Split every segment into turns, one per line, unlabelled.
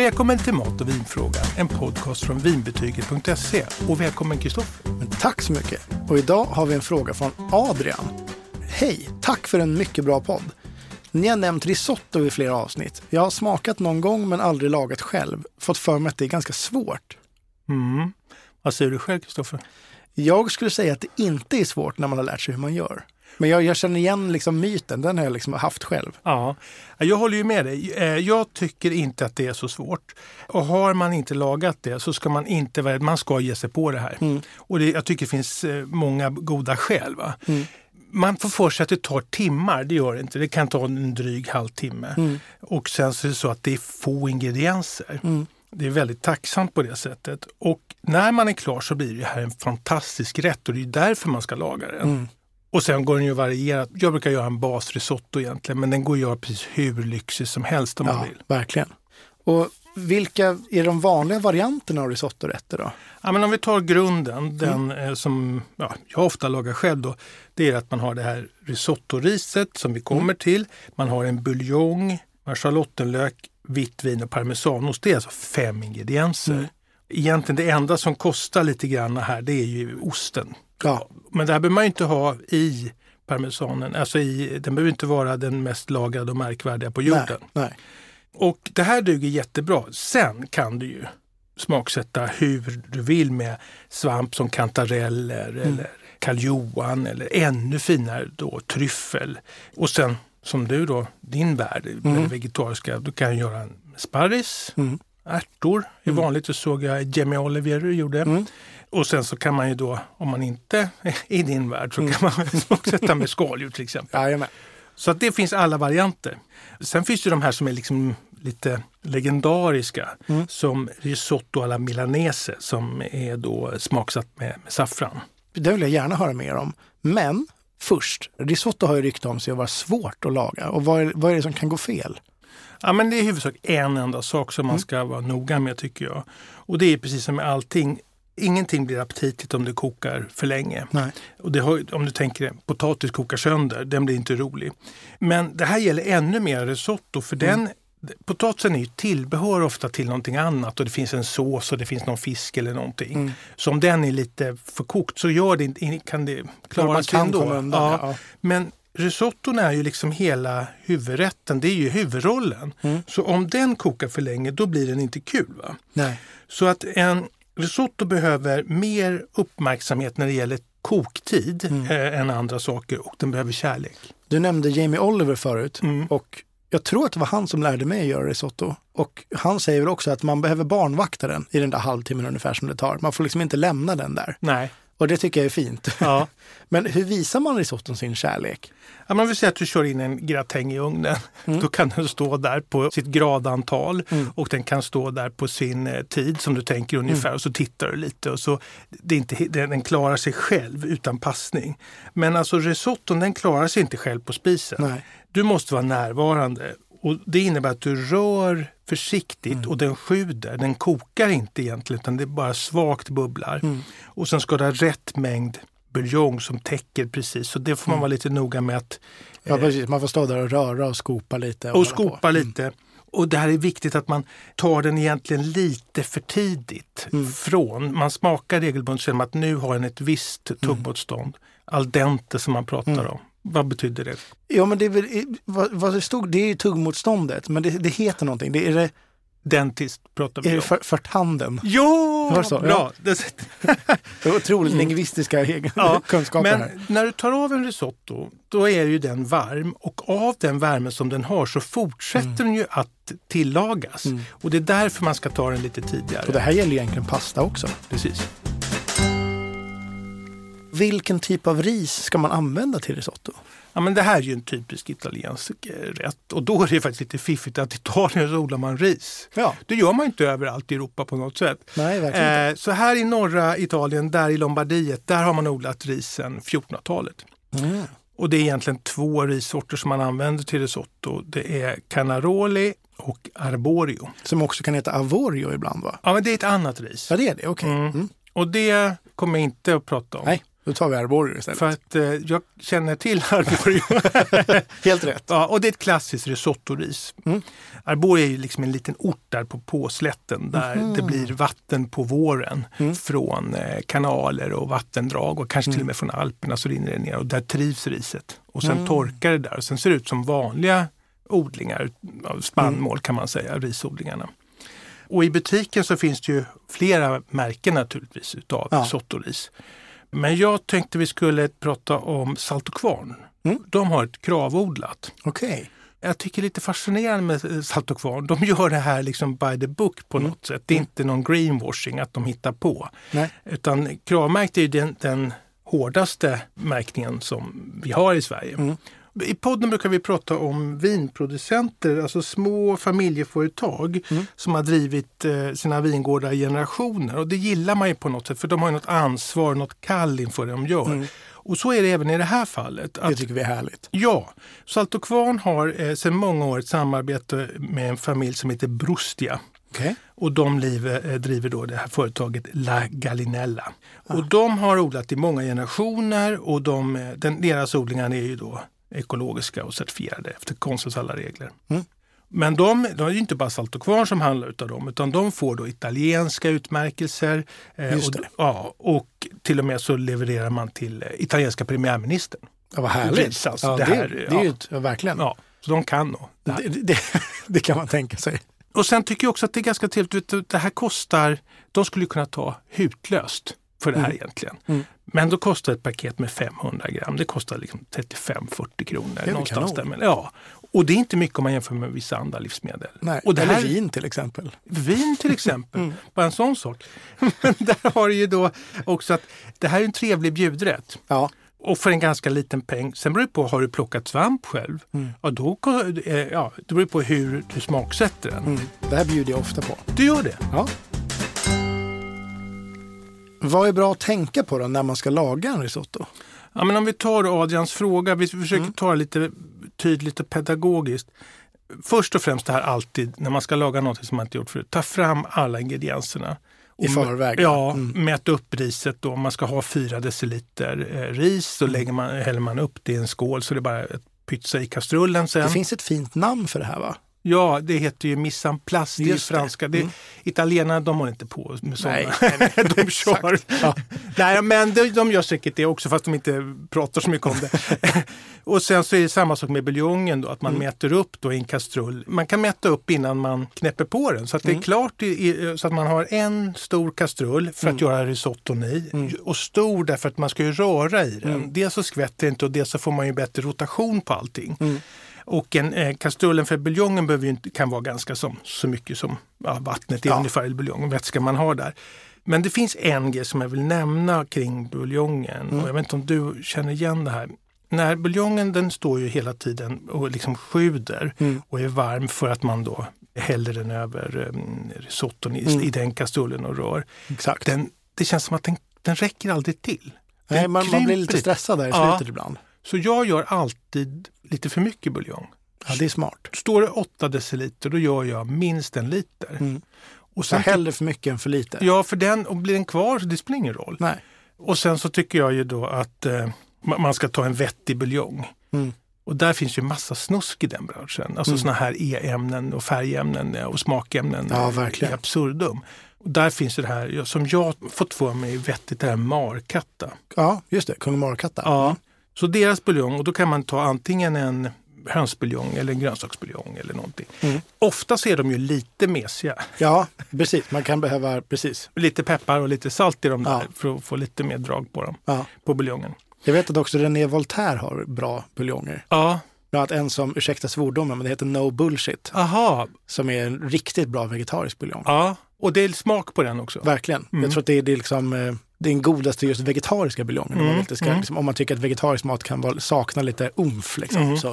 Välkommen till Mat och vinfrågan, en podcast från vinbetyget.se. Och välkommen Kristoffer.
Tack så mycket. Och idag har vi en fråga från Adrian. Hej, tack för en mycket bra podd. Ni har nämnt risotto i flera avsnitt. Jag har smakat någon gång men aldrig lagat själv. Fått för mig att det är ganska svårt.
Mm. Vad säger du själv Kristoffer?
Jag skulle säga att det inte är svårt när man har lärt sig hur man gör. Men jag, jag känner igen liksom myten, den har jag liksom haft själv.
Ja, jag håller ju med dig. Eh, jag tycker inte att det är så svårt. Och har man inte lagat det så ska man inte man ska ge sig på det här. Mm. Och det, jag tycker det finns eh, många goda skäl. Mm. Man får för sig att det tar timmar, det gör det inte. Det kan ta en dryg halvtimme. Mm. Och sen så är det så att det är få ingredienser. Mm. Det är väldigt tacksamt på det sättet. Och när man är klar så blir det här en fantastisk rätt och det är därför man ska laga den. Mm. Och sen går den ju att variera. Jag brukar göra en basrisotto egentligen, men den går att göra precis hur lyxig som helst om
ja,
man vill.
Verkligen. Och vilka är de vanliga varianterna av risottorätter då?
Ja, men om vi tar grunden, den mm. som ja, jag ofta lagar själv då, det är att man har det här risottoriset som vi kommer mm. till. Man har en buljong, man har schalottenlök, vitt vin och parmesanost. Det är alltså fem ingredienser. Mm. Egentligen det enda som kostar lite grann här det är ju osten. Ja. Men det här behöver man inte ha i parmesanen. Alltså i, den behöver inte vara den mest lagade och märkvärdiga på jorden.
Nej, nej.
Och det här duger jättebra. Sen kan du ju smaksätta hur du vill med svamp som kantareller mm. eller karl eller ännu finare då tryffel. Och sen som du då, din värld, mm. vegetariska, du kan göra en sparris, mm. Ärtor är mm. vanligt. Det såg jag Jamie Oliver gjorde. Mm. Och sen så kan man ju då, om man inte är i din värld, så mm. kan man smaksätta med skaldjur till exempel.
Jajamän.
Så att det finns alla varianter. Sen finns det de här som är liksom lite legendariska mm. som risotto alla milanese som är då smaksatt med, med saffran.
Det vill jag gärna höra mer om. Men först, risotto har ju rykte om sig att vara svårt att laga. Och vad är, vad är det som kan gå fel?
Ja, men det är i huvudsak en enda sak som man mm. ska vara noga med tycker jag. Och det är precis som med allting ingenting blir aptitligt om det kokar för länge.
Nej.
Och det har, om du tänker potatis kokar sönder, den blir inte rolig. Men det här gäller ännu mer risotto för mm. den Potatisen är ju tillbehör ofta till någonting annat och det finns en sås och det finns någon fisk eller någonting. Mm. Så om den är lite för kokt så gör det, kan det klara sig ändå. Undan, ja. ja. Men risotton är ju liksom hela huvudrätten, det är ju huvudrollen. Mm. Så om den kokar för länge då blir den inte kul. Va?
Nej.
Så att en risotto behöver mer uppmärksamhet när det gäller koktid mm. eh, än andra saker och den behöver kärlek.
Du nämnde Jamie Oliver förut mm. och jag tror att det var han som lärde mig att göra risotto. Och han säger också att man behöver barnvakta den i den där halvtimmen ungefär som det tar. Man får liksom inte lämna den där.
Nej.
Och det tycker jag är fint.
Ja.
Men hur visar man risotton sin kärlek?
Ja, man vill säga att du kör in en gratäng i ugnen. Mm. Då kan den stå där på sitt gradantal mm. och den kan stå där på sin eh, tid som du tänker ungefär mm. och så tittar du lite och så det är inte, den klarar sig själv utan passning. Men alltså risotton den klarar sig inte själv på spisen.
Nej.
Du måste vara närvarande och det innebär att du rör försiktigt mm. och den sjuder. Den kokar inte egentligen utan det bara svagt bubblar. Mm. Och sen ska du ha rätt mängd buljong som täcker precis. Så det får man mm. vara lite noga med att...
Ja, eh, precis. Man får stå där och röra och skopa lite.
Och, och skopa på. lite. Mm. Och det här är viktigt att man tar den egentligen lite för tidigt mm. från. Man smakar regelbundet genom att nu har den ett visst mm. tuggmotstånd. Al dente som man pratar mm. om. Vad betyder det?
Ja, men det är väl, vad, vad det stod, det är tuggmotståndet, men det, det heter någonting. Det är det,
Dentist pratar vi
om. Är det för, för tanden?
Jo,
det så?
bra!
Ja. det otroligt mm. lingvistiska ja, kunskaper
men
här.
när du tar av en risotto, då är ju den varm och av den värme som den har så fortsätter mm. den ju att tillagas. Mm. Och det är därför man ska ta den lite tidigare.
Och det här gäller egentligen pasta också.
Precis.
Vilken typ av ris ska man använda till risotto?
Ja, men det här är ju en typisk italiensk eh, rätt och då är det faktiskt lite fiffigt att i Italien så odlar man ris.
Ja.
Det gör man inte överallt i Europa på något sätt.
Nej, verkligen
eh, så här i norra Italien, där i Lombardiet, där har man odlat ris sedan 1400-talet. Mm. Och det är egentligen två rissorter som man använder till risotto. Det är Canaroli och Arborio.
Som också kan heta Avorio ibland va?
Ja, men det är ett annat ris.
Ja, det är det. Okej. Okay.
Mm. Mm. Och det kommer jag inte att prata om.
Nej. Då tar vi Arborio istället.
För att eh, jag känner till Arborio.
Helt rätt.
ja, och det är ett klassiskt risottoris.
Mm.
Arborio är ju liksom en liten ort där på påslätten där
Mhm.
det blir vatten på våren
Mm.
från eh, kanaler och vattendrag och kanske till och med från Alperna så rinner det ner och där trivs riset. Och sen
Mm.
torkar det där och sen ser det ut som vanliga odlingar spannmål kan man säga, risodlingarna. Och i butiken så finns det ju flera märken naturligtvis utav
Ja.
risottoris. Men jag tänkte vi skulle prata om Salt och Kvarn.
Mm.
De har ett kravodlat.
Okej.
Jag tycker det är lite fascinerande med eh, Salt och Kvarn. De gör det här liksom by the book på något sätt. Det är inte någon greenwashing att de hittar på.
Nej.
Utan kravmärkt är ju den, den hårdaste märkningen som vi har i Sverige.
Mm.
I podden brukar vi prata om vinproducenter, alltså små familjeföretag
Mm.
som har drivit eh, sina vingårdar i generationer. Och det gillar man ju på något sätt för de har något ansvar, något kall inför det de gör.
Mm.
Och så är det även i det här fallet.
Det
Att
tycker vi är härligt.
Ja, Salt och Kvarn har eh, sedan många år ett samarbete med en familj som heter Brustia.
Okej.
Och de liv, eh, driver då det här företaget La Gallinella. Och de har odlat i många generationer och de, eh, den, deras odlingar är ju då ekologiska och certifierade efter konstens alla regler.
Mm.
Men de, de är ju inte bara Salt och Kvarn som handlar utav dem utan de får då italienska utmärkelser. eh, och. Ja, och till och med så levererar man till eh, italienska premiärministern.
Ja, vad härligt.
Ris, alltså,
ja,
det
det,
här,
det är ju
ja.
ja, verkligen.
Ja, så de kan nog. det.
Det, det, kan man tänka sig.
Och sen tycker jag också att det är ganska trevligt. Det här kostar, de skulle kunna ta hutlöst för det här
Mm.
egentligen.
Mm.
Men då kostar ett paket med 500 gram, det kostar liksom 35-40 kronor.
väl
någonstans där. Men, ja. Och det är inte mycket om man jämför med vissa andra livsmedel.
Nej.
Och det
Eller
här-
vin till exempel.
Vin till exempel,
Mm.
bara en sån sak. Men där har du ju då också att det här är en trevlig bjudrätt.
Ja.
Och för en ganska liten peng. Sen beror det på, har du plockat svamp själv?
Mm.
Ja, då, eh, ja, det beror på hur du smaksätter den.
Mm. Det här bjuder jag ofta på.
Du gör det?
Ja. Vad är bra att tänka på då när man ska laga en risotto?
Ja, men om vi tar Adrians fråga, vi försöker
Mm.
ta det lite tydligt och pedagogiskt. Först och främst det här alltid, när man ska laga något som man inte gjort förut, ta fram alla ingredienserna.
I förväg?
Ja,
Mm.
mät upp riset då. Om man ska ha fyra deciliter eh, ris så
Mm.
lägger man, häller man upp det i en skål så det är bara att pytsa i kastrullen sen.
Det finns ett fint namn för det här va?
Ja, det heter ju
Just det.
franska. Det.
Mm.
Italienarna de håller inte på med sådana.
Nej,
de kör.
Ja.
Nej, men de, de gör säkert det också fast de inte pratar så mycket om det. och sen så är det samma sak med buljongen då, att man
Mm.
mäter upp då i en kastrull. Man kan mäta upp innan man knäpper på den så att det är
Mm.
klart i, i, så att man har en stor kastrull för att
Mm.
göra risotton i
Mm.
och stor därför att man ska ju röra i den.
Mm.
Dels så skvätter det inte och dels så får man ju bättre rotation på allting. Och en, eh, kastrullen för buljongen behöver ju inte, kan vara ganska som, så mycket som ja, vattnet är
Ja.
ungefär i buljongen, vätska man har där. Men det finns en grej som jag vill nämna kring buljongen
Mm.
och jag vet inte om du känner igen det här. När buljongen den står ju hela tiden och liksom sjuder
Mm.
och är varm för att man då häller den över um, risotton i,
Mm.
i den kastrullen och rör.
Exakt.
Den, det känns som att den, den räcker aldrig till.
Nej, man, man blir lite stressad där i
Ja.
slutet ibland.
Så jag gör alltid lite för mycket buljong.
Ja, det är smart.
Står det 8 deciliter då gör jag minst en liter.
Mm.
Och sen,
hellre för mycket än för lite.
ja, för den, och blir den kvar så det spelar ingen roll.
Nej.
Och sen så tycker jag ju då att eh, ma- man ska ta en vettig buljong.
Mm.
Och där finns ju massa snusk i den branschen. Alltså
Mm.
såna här e-ämnen och färgämnen eh, och smakämnen
Ja, verkligen.
absurdum. Och där finns det här som jag fått för mig vettigt, det här markatta.
Ja, just det. Kung Markatta.
Ja. Så deras buljong, och då kan man ta antingen en hönsbuljong eller en grönsaksbuljong eller någonting.
Mm.
Oftast är de ju lite mesiga.
Ja, precis. Man kan behöva, precis.
Lite peppar och lite salt i dem där
Ja.
för att få lite mer drag på dem,
Ja.
på buljongen.
Jag vet att också René Voltaire har bra buljonger.
Ja,
Bland annat en som, ursäkta svordomen, men det heter No Bullshit.
aha.
Som är en riktigt bra vegetarisk buljong.
Ja, och det är smak på den också.
Verkligen.
Mm.
Jag tror att det är, det är liksom, eh, den godaste just vegetariska buljongen. Om, man
Mm,
inte ska,
mm.
liksom, om man tycker att vegetarisk mat kan vara, sakna lite umf liksom,
Mm.
så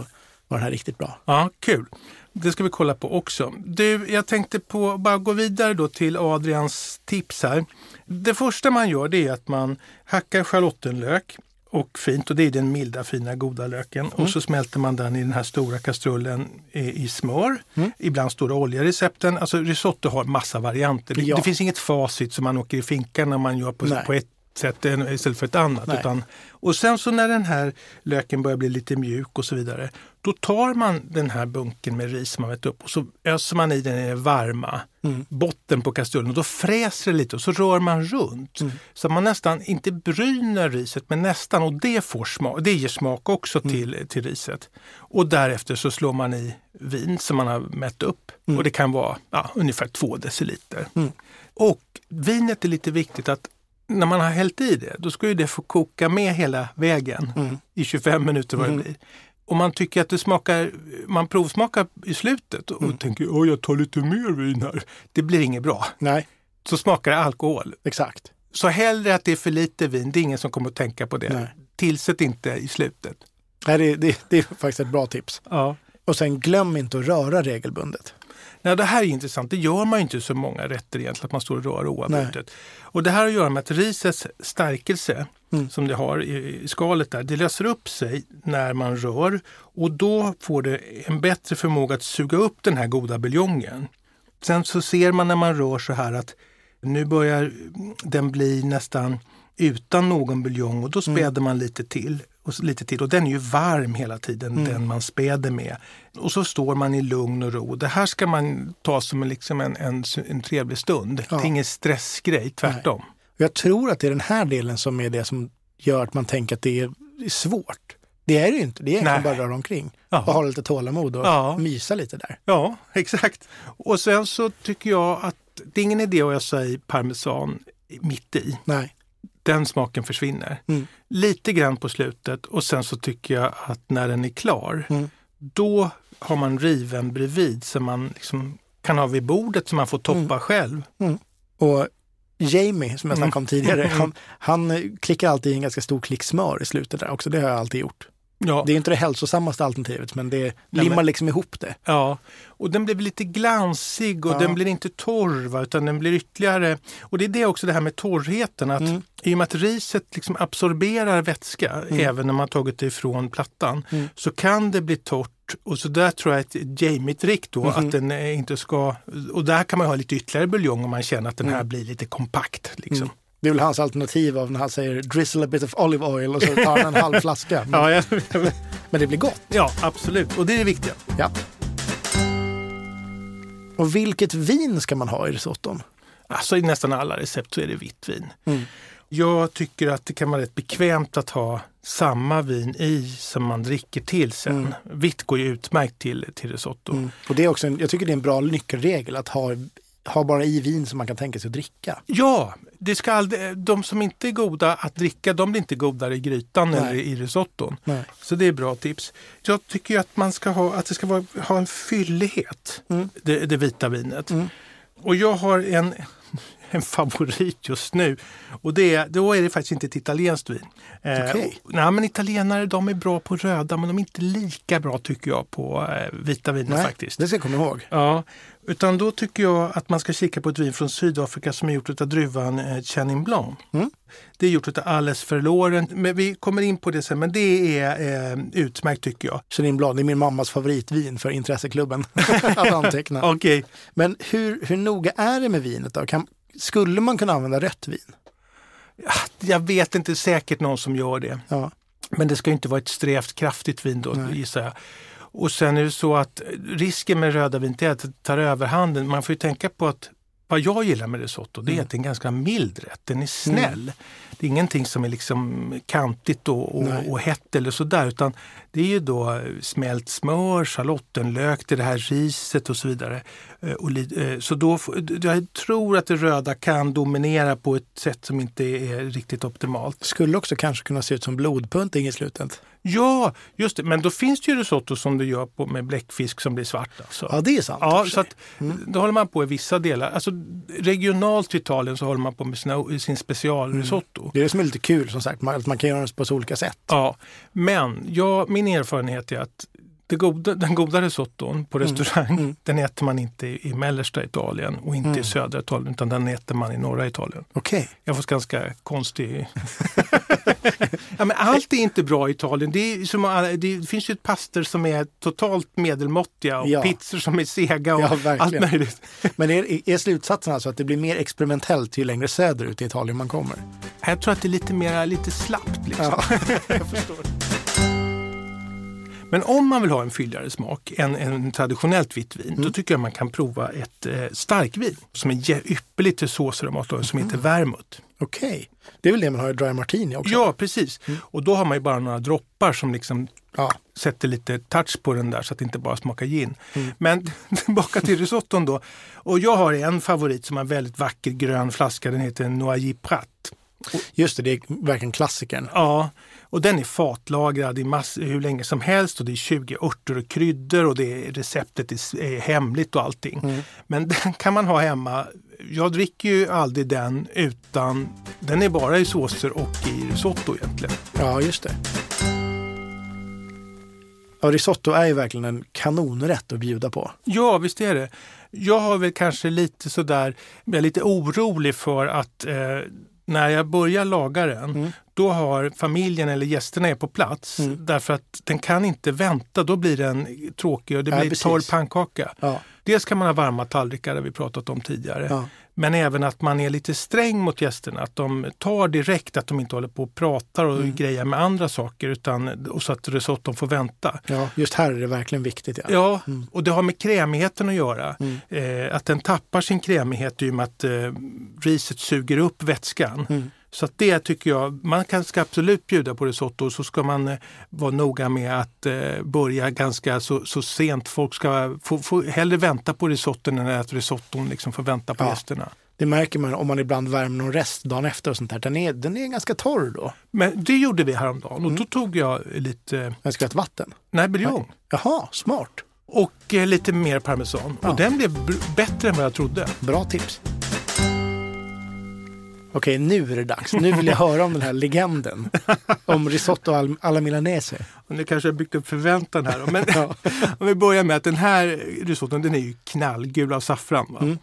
var den här riktigt bra.
Ja, kul. Det ska vi kolla på också. Du, jag tänkte på, bara gå vidare då till Adrians tips här. Det första man gör det är att man hackar schalottenlök och fint och det är den milda fina goda löken
Mm.
och så smälter man den i den här stora kastrullen i, i smör.
Mm.
Ibland står det olja i recepten. Alltså risotto har massa varianter. Det,
Ja.
det finns inget facit som man åker i finkan när man gör på,
Nej.
på ett sätt istället för ett annat.
Nej.
Utan, och sen så när den här löken börjar bli lite mjuk och så vidare, då tar man den här bunken med ris som man vet upp och så öser man i den i den varma
Mm.
botten på kastrullen och då fräser det lite och så rör man runt.
Mm.
Så man nästan inte bryner riset men nästan och det, får smak, det ger smak också
Mm.
till, till riset. Och därefter så slår man i vin som man har mätt upp
Mm.
och det kan vara ja, ungefär två deciliter.
Mm.
Och vinet är lite viktigt att när man har hällt i det, då ska ju det få koka med hela vägen
Mm.
i 25 minuter vad det blir. Om man tycker att det smakar, man provsmakar i slutet och
Mm.
tänker oj jag tar lite mer vin här. Det blir inget bra.
Nej,
Så smakar det alkohol.
exakt.
Så hellre att det är för lite vin, det är ingen som kommer att tänka på det.
Nej.
Tillsätt inte i slutet.
Nej, det, det, det är faktiskt ett bra tips.
Ja.
Och sen glöm inte att röra regelbundet.
Nej, det här är intressant. Det gör man ju inte så många rätter egentligen, att man står och rör oavbrutet. Och det här har att göra med att risets stärkelse
Mm.
som det har i, skalet där, det löser upp sig när man rör och då får det en bättre förmåga att suga upp den här goda buljongen. Sen så ser man när man rör så här att nu börjar den bli nästan utan någon buljong och då späder man lite till. Och lite till och den är ju varm hela tiden, den man späder med. Och så står man i lugn och ro. Det här ska man ta som en, liksom en, en, en trevlig stund.
Ja.
Det är ingen stressgrej, tvärtom.
Och Jag tror att det är den här delen som är det som gör att man tänker att det är svårt. Det är det ju inte. Det är egentligen
Nej.
bara att röra omkring
Ja.
och ha lite tålamod och
Ja.
mysa lite där.
Ja, exakt. Och sen så tycker jag att det är ingen idé att ösa i parmesan mitt i.
Nej.
Den smaken försvinner.
Mm.
Lite grann på slutet och sen så tycker jag att när den är klar,
Mm.
då har man riven bredvid som man liksom kan ha vid bordet som man får toppa
Mm.
själv.
Och Jamie, som jag snackade om tidigare,
Mm.
han, han klickar alltid i en ganska stor klick smör i slutet där också. Det har jag alltid gjort.
Ja,
Det är inte det hälsosammaste alternativet, men det limmar
men-
liksom ihop det.
ja. och den blir lite glansig och
Ja.
den blir inte torr va, utan den blir ytterligare... Och det är det också det här med torrheten. Att
Mm.
I och med att riset liksom absorberar vätska även när man tagit det ifrån plattan
Mm.
så kan det bli torrt. Och så där tror jag ett Jamie-trick då
Mhm.
att den eh, inte ska... Och där kan man ha lite ytterligare buljong om man känner att den här
Mm.
blir lite kompakt. Liksom.
Det är väl hans alternativ av när han säger drizzle a bit of olive oil och så tar han en halv flaska. Men,
Ja, ja,
men det blir gott.
ja, absolut. Och det är det viktiga.
Ja. Och vilket vin ska man ha i risotton?
Alltså i nästan alla recept så är det vitt vin.
Mm.
Jag tycker att det kan vara rätt bekvämt att ha samma vin i som man dricker till sen.
Mm.
Vitt går ju utmärkt till, till risotto.
Mm. Och det är också en, jag tycker det är en bra nyckelregel att ha, ha bara i vin som man kan tänka sig att dricka.
Ja, det ska aldrig, de som inte är goda att dricka, de blir inte godare i grytan
Nej.
eller i risotton.
Nej.
Så det är bra tips. Jag tycker att man ska ha, att det ska vara, ha en fyllighet,
Mm.
det, det vita vinet.
Mm.
Och jag har en, en favorit just nu och det då är det faktiskt inte ett italienskt vin. Eh, nej, men italienare de är bra på röda men de är inte lika bra tycker jag på eh, vita viner
Nej,
faktiskt.
det ska jag komma ihåg.
Ja, utan då tycker jag att man ska kika på ett vin från Sydafrika som är gjort av druvan eh, Chenin Blanc.
Mm.
Det är gjort av Alles Verloren, men vi kommer in på det sen, men det är eh, utmärkt tycker jag.
Chenin Blanc, det är min mammas favoritvin för intresseklubben att anteckna.
Okej,
Men hur, hur noga är det med vinet då? Kan, skulle man kunna använda rött vin?
jag vet inte säkert någon som gör det.
Ja.
Men det ska inte vara ett strävt kraftigt vin då
Nej.
gissar jag. Och sen är det så att risken med röda vin är att det tar överhanden. Man får ju tänka på att vad jag gillar med risotto det är
Mm.
att det är en ganska mild rätt. Den är snäll. Det är ingenting som är liksom kantigt och, och, och hett eller sådär utan det är ju då smält smör, schalottenlök, är det här riset och så vidare. Eh, Och, eh, så då, jag tror att det röda kan dominera på ett sätt som inte är riktigt optimalt.
Skulle också kanske kunna se ut som blodpunting i slutet.
Ja, just det. Men då finns det ju risotto som du gör på, med bläckfisk som blir svart. Alltså.
Ja, det är sant.
Ja, så att, då håller man på i vissa delar. Alltså, regionalt i Italien så håller man på med sina, sin specialrisotto.
Det är det som är lite kul som sagt, man- man kan göra det på så olika sätt.
Ja, men ja, min erfarenhet är att det goda, den goda risotton på restaurang, mm. den äter man inte i, i mellersta Italien och inte mm. i södra Italien utan den äter man i norra Italien.
Okej. Okay.
Jag får ganska konstig... ja, men allt är inte bra i Italien. Det, som, det finns ju pastor som är totalt medelmåttiga och ja. pizzor som är sega och ja, allt möjligt.
men är, är slutsatsen alltså att det blir mer experimentellt ju längre söderut i Italien man kommer?
Jag tror att det är lite mer lite slappt. Liksom. Ja. jag förstår. Men om man vill ha en fylligare smak än en traditionellt vitt vin, mm. då tycker jag man kan prova ett eh, starkvin som är ypperligt till såser och mat som heter vermouth.
Okej, okay. det är väl det man har i dry martini också?
Ja, precis. Mm. Och då har man ju bara några droppar som liksom ja. sätter lite touch på den där så att det inte bara smakar gin. Mm. Men tillbaka till risotton då. Och jag har en favorit som har en väldigt vacker grön flaska. Den heter Noyer Prat.
Just det, det är verkligen klassikern.
Ja, och den är fatlagrad i mass, hur länge som helst och det är 20 örter och kryddor och det är, receptet är, är hemligt och allting. Mm. Men den kan man ha hemma. Jag dricker ju aldrig den utan den är bara i såser och i risotto egentligen.
Ja, just det. Ja, risotto är ju verkligen en kanonrätt att bjuda på.
Ja, visst är det. Jag har väl kanske lite sådär, jag är lite orolig för att eh, när jag börjar laga den, mm. då har familjen eller gästerna är på plats. Mm. Därför att den kan inte vänta, då blir den tråkig och det blir ja, torr pannkaka. Ja. Dels kan man ha varma tallrikar, det vi pratat om tidigare. Ja. Men även att man är lite sträng mot gästerna. Att de tar direkt, att de inte håller på och pratar och mm. grejer med andra saker. Utan, och så att risotton får vänta.
Ja, just här är det verkligen viktigt.
Ja, ja mm. och det har med krämigheten att göra. Mm. Eh, att den tappar sin krämighet i och med att eh, riset suger upp vätskan. Så att det tycker jag, man kan, ska absolut bjuda på risotto och så ska man eh, vara noga med att eh, börja ganska så, så, sent. Folk ska få, få hellre vänta på risotton än att risotton liksom får vänta på ja. gästerna.
Det märker man om man ibland värmer någon rest dagen efter och sånt där. Den är, den är ganska torr då.
Men det gjorde vi häromdagen och mm. då tog jag lite...
Jag ska vatten?
Nej, buljong.
Jaha, smart.
Och eh, lite mer parmesan. Ja. Och den blev bättre än vad jag trodde.
Bra tips. Okej, nu är det dags. Nu vill jag höra om den här legenden. Om risotto alla milanese.
Och nu kanske jag byggt upp förväntan här. Men ja. om vi börjar med att den här risotton den är ju knallgul av saffran. Mm.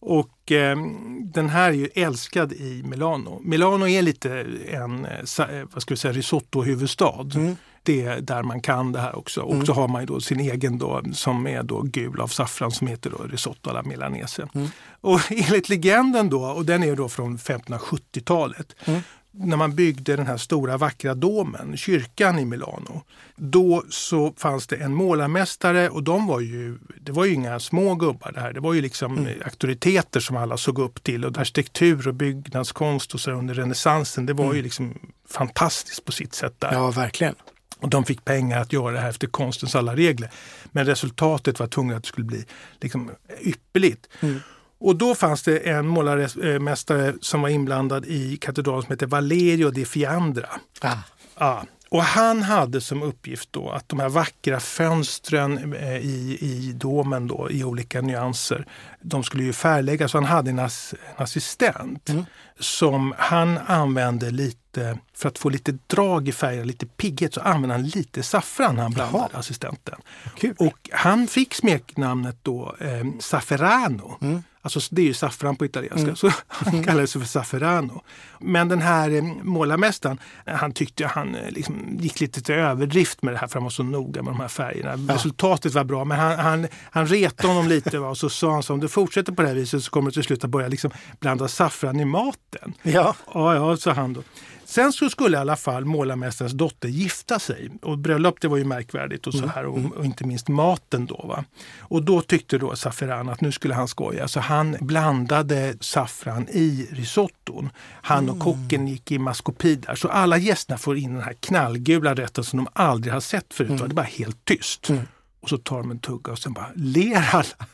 Och eh, den här är ju älskad i Milano. Milano är lite en eh, vad ska vi säga, risotto-huvudstad. Mm det är där man kan det här också. Och mm. så har man ju då sin egen då, som är då gul av saffran som heter då risotto alla milanese. Mm. Och enligt legenden då, och den är då från 1570-talet, mm. när man byggde den här stora vackra domen, kyrkan i Milano. Då så fanns det en målarmästare och de var ju, det var ju inga små gubbar det här. Det var ju liksom mm. auktoriteter som alla såg upp till och arkitektur och byggnadskonst och så under renässansen. Det var mm. ju liksom fantastiskt på sitt sätt där.
Ja, verkligen.
Och de fick pengar att göra det här efter konstens alla regler. Men resultatet var tvunget att det skulle bli liksom ypperligt. Mm. Och då fanns det en målarmästare som var inblandad i katedralen som heter Valerio di Fiandra. Ah. Ja. Och han hade som uppgift då att de här vackra fönstren eh, i, i domen då, i olika nyanser, de skulle ju färgläggas. Han hade en, ass, en assistent mm. som han använde lite, för att få lite drag i färgen, lite pigghet, så använde han lite saffran när han blandade Jaha. assistenten. Kul. Och han fick smeknamnet då eh, Safferano. Mm. Alltså det är ju saffran på italienska, mm. så han kallades för Safferano. Men den här eh, målarmästaren, han tyckte han eh, liksom gick lite till överdrift med det här för han var så noga med de här färgerna. Ja. Resultatet var bra men han, han, han retade honom lite va? och så sa han så om du fortsätter på det här viset så kommer du till slut att börja liksom blanda saffran i maten.
Ja,
ja, ja sa han då. Sen så skulle i alla fall målarmästarens dotter gifta sig. Och bröllop det var ju märkvärdigt och så mm, här och, mm. och, inte minst maten då. Va? Och då tyckte då Safferan att nu skulle han skoja så han blandade saffran i risotton. Han och mm. kocken gick i maskopi där. Så alla gästerna får in den här knallgula rätten som de aldrig har sett förut. Mm. Det bara helt tyst. Mm. Och så tar de en tugga och sen bara ler alla.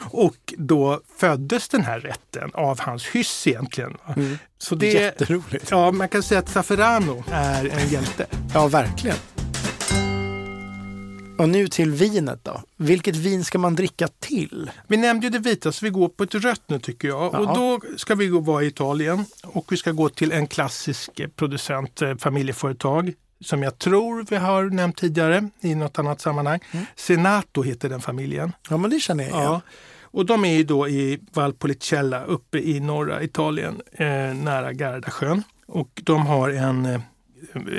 och då föddes den här rätten av hans hyss egentligen. Mm.
Så det, Jätteroligt.
Ja, man kan säga att Zafferano är en hjälte.
Ja, verkligen. Och nu till vinet då. Vilket vin ska man dricka till?
Vi nämnde ju det vita så vi går på ett rött nu tycker jag. Ja. Och då ska vi gå vara i Italien och vi ska gå till en klassisk producent, eh, familjeföretag som jag tror vi har nämnt tidigare i något annat sammanhang. Senato heter den familjen.
Ja, men det känner jag igen.
Ja. Och de är ju då i Valpolicella uppe i norra Italien, eh, nära Gardasjön. Och de har en, eh,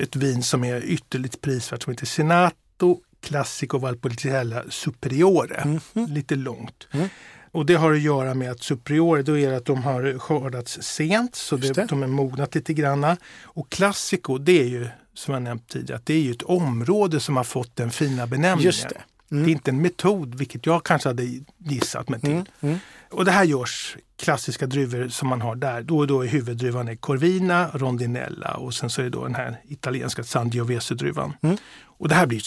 ett vin som är ytterligt prisvärt som heter Senato Classico Valpolicella Superiore. Lite långt.
Mm.
Och det har att göra med att Superiore, då är det att de har skördats sent så det,
det.
de är mognat lite granna. Och Classico, det är ju som jag nämnt tidigare, att det är ju ett område som har fått den fina benämningen.
Just det. Mm.
Det är inte en metod, vilket jag kanske hade gissat mig till.
Mm. Mm.
Och det här görs klassiska druvor som man har där. Då och då är huvuddruvan är Corvina, Rondinella och sen så är det då den här italienska Sangiovese-druvan.
Mm.
Och det här blir ett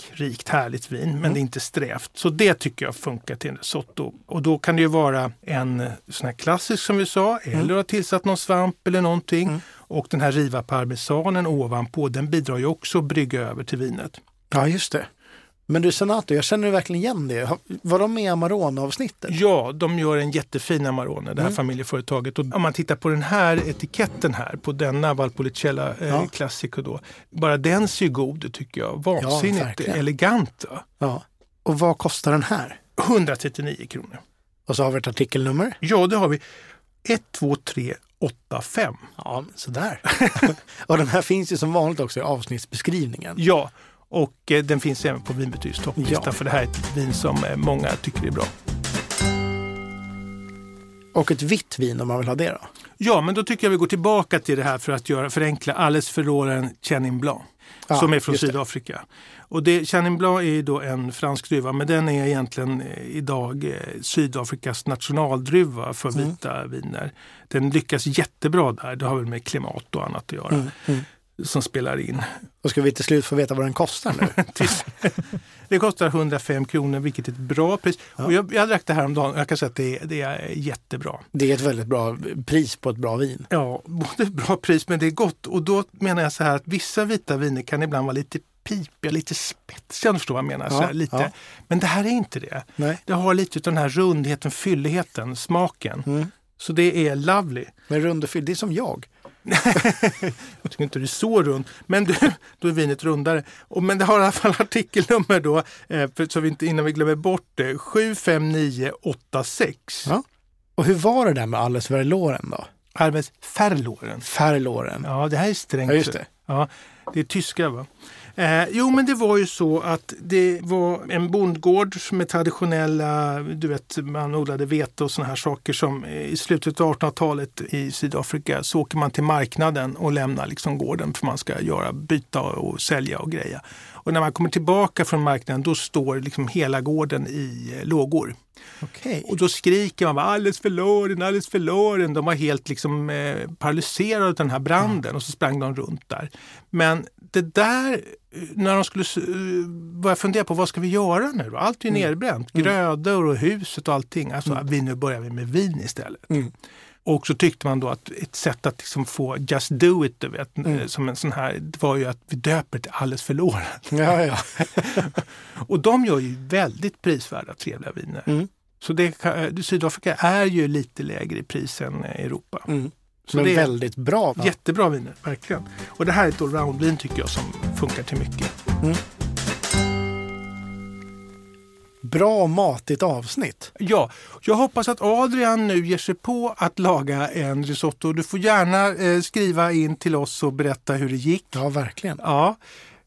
smakrikt, härligt vin, men
Mm.
det är inte strävt. Så det tycker jag funkar till en risotto. Och då kan det ju vara en eh, sån här klassisk som vi sa, eller ha tillsatt någon svamp eller någonting.
Mm.
Och den här riva parmesanen ovanpå, den bidrar ju också att brygga över till vinet.
Ja, just det. Men du, Senato, jag känner verkligen igen det. Var de med i Amarone-avsnittet?
Ja, de gör en jättefin Amarone, det här
Mm.
familjeföretaget. Och om man tittar på den här etiketten här, på denna Valpolicella eh,
Ja.
Classico då. Bara den ser ju god ut tycker jag. Vansinnigt
verkligen.
elegant. Va?
Ja. Och vad kostar den här?
139 kronor.
Och så har vi ett artikelnummer.
Ja, det har vi. 12385.
Ja, sådär. och den här finns ju som vanligt också i avsnittsbeskrivningen.
Ja, och eh, den finns även på Vinbetygs topplista
Ja.
för det här är ett vin som eh, många tycker är bra.
Och ett vitt vin om man vill ha det då.
Ja, men då tycker jag vi går tillbaka till det här för att göra, förenkla Alles Ferroren Chenin Blanc.
Ja,
som är från. Sydafrika. Och det, Chenin Blanc är då en fransk druva men den är egentligen eh, idag Sydafrikas nationaldruva för
Mm.
vita viner. Den lyckas jättebra där. Det har väl med klimat och annat att göra
Mm, mm.
Som spelar in.
Och ska vi till slut få veta vad den kostar nu?
Det kostar 105 kronor vilket är ett bra pris. Och jag, jag drack det här om dagen och jag kan säga att det, är- det är jättebra.
Det är ett väldigt bra pris på ett bra vin.
Ja, både bra pris men det är gott. Och då menar jag så här att vissa vita viner kan ibland vara lite pipiga, lite spetsiga om du förstår vad jag menar.
Ja,
så här, lite.
ja.
Men det här är inte det.
Nej.
Det har lite av den här rundheten, fylligheten, smaken.
Mm.
Så det är lovely.
Men rund och fyll, det är som jag.
Jag tycker inte det är så rund, men du, då är vinet rundare. Och, men det har i alla fall artikelnummer då, eh, för, så vi inte, innan vi glömmer bort det. 75986.
Ja. Och hur var det där med Alles Verloren då?
Arves Ferloren.
Ferloren.
Ja, det här är strängt.
Ja, just det.
Ja, det är tyska va? Eh, jo, men det var ju så att det var en bondgård med traditionella, du vet, man odlade vete och såna här saker som eh, i slutet av 1800-talet i Sydafrika så åker man till marknaden och lämnar liksom gården för man ska göra, byta och sälja och greja. Och när man kommer tillbaka från marknaden då står liksom hela gården i eh, lågor.
Okej.
Och då skriker man bara, alldeles förloren, alldeles förloren. De var helt liksom eh, paralyserade av den här branden och så sprang de runt där. Men det där, eh, när de skulle uh, börja fundera på vad ska vi göra nu? Allt är ju nedbränt. Grödor och huset och allting. Alltså, vi, nu börjar vi med vin istället.
Mm.
Och så tyckte man då att ett sätt att liksom få just do it, du vet, eh, som en sån här, det var ju att vi döper till alldeles förloren.
Ja, ja.
Och de gör ju väldigt prisvärda, trevliga viner.
Mm.
Så det, kan- Sydafrika är ju lite lägre i pris än eh, Europa.
Mm.
Så
Men
det är
väldigt bra. va?
jättebra viner, verkligen. Och det här är ett allroundvin tycker jag som funkar till mycket.
Bra matigt avsnitt.
Ja, jag hoppas att Adrian nu ger sig på att laga en risotto. Du får gärna eh, skriva in till oss och berätta hur det gick.
Ja, verkligen.
Ja,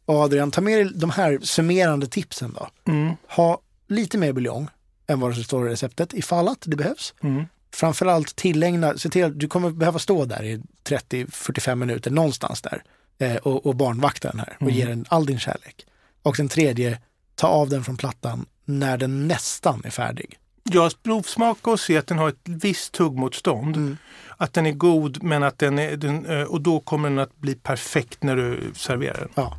Adrian, ta med dig de här summerande tipsen då.
mm,
Ha lite mer buljong än vad som står i receptet ifall att det behövs.
mm,
Framförallt tillägna, se till att du kommer behöva stå där i 30-45 minuter någonstans där eh, och, och barnvakta den här och ge den all din kärlek. Och den tredje, ta av den från plattan när den nästan är färdig.
Jag provsmaka och se att den har ett visst tuggmotstånd.
Mm.
Att den är god men att den är, den, eh, och då kommer den att bli perfekt när du serverar den.
Ja.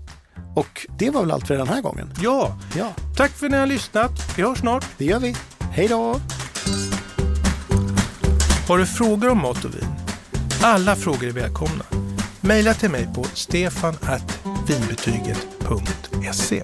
Och det var väl allt för den här gången.
Ja,
Ja,
tack för att ni har lyssnat. Vi hörs snart.
det gör vi. Hej då!
Har du frågor om mat och vin? Alla frågor är välkomna. Maila till mig på stefanvinbetyget.se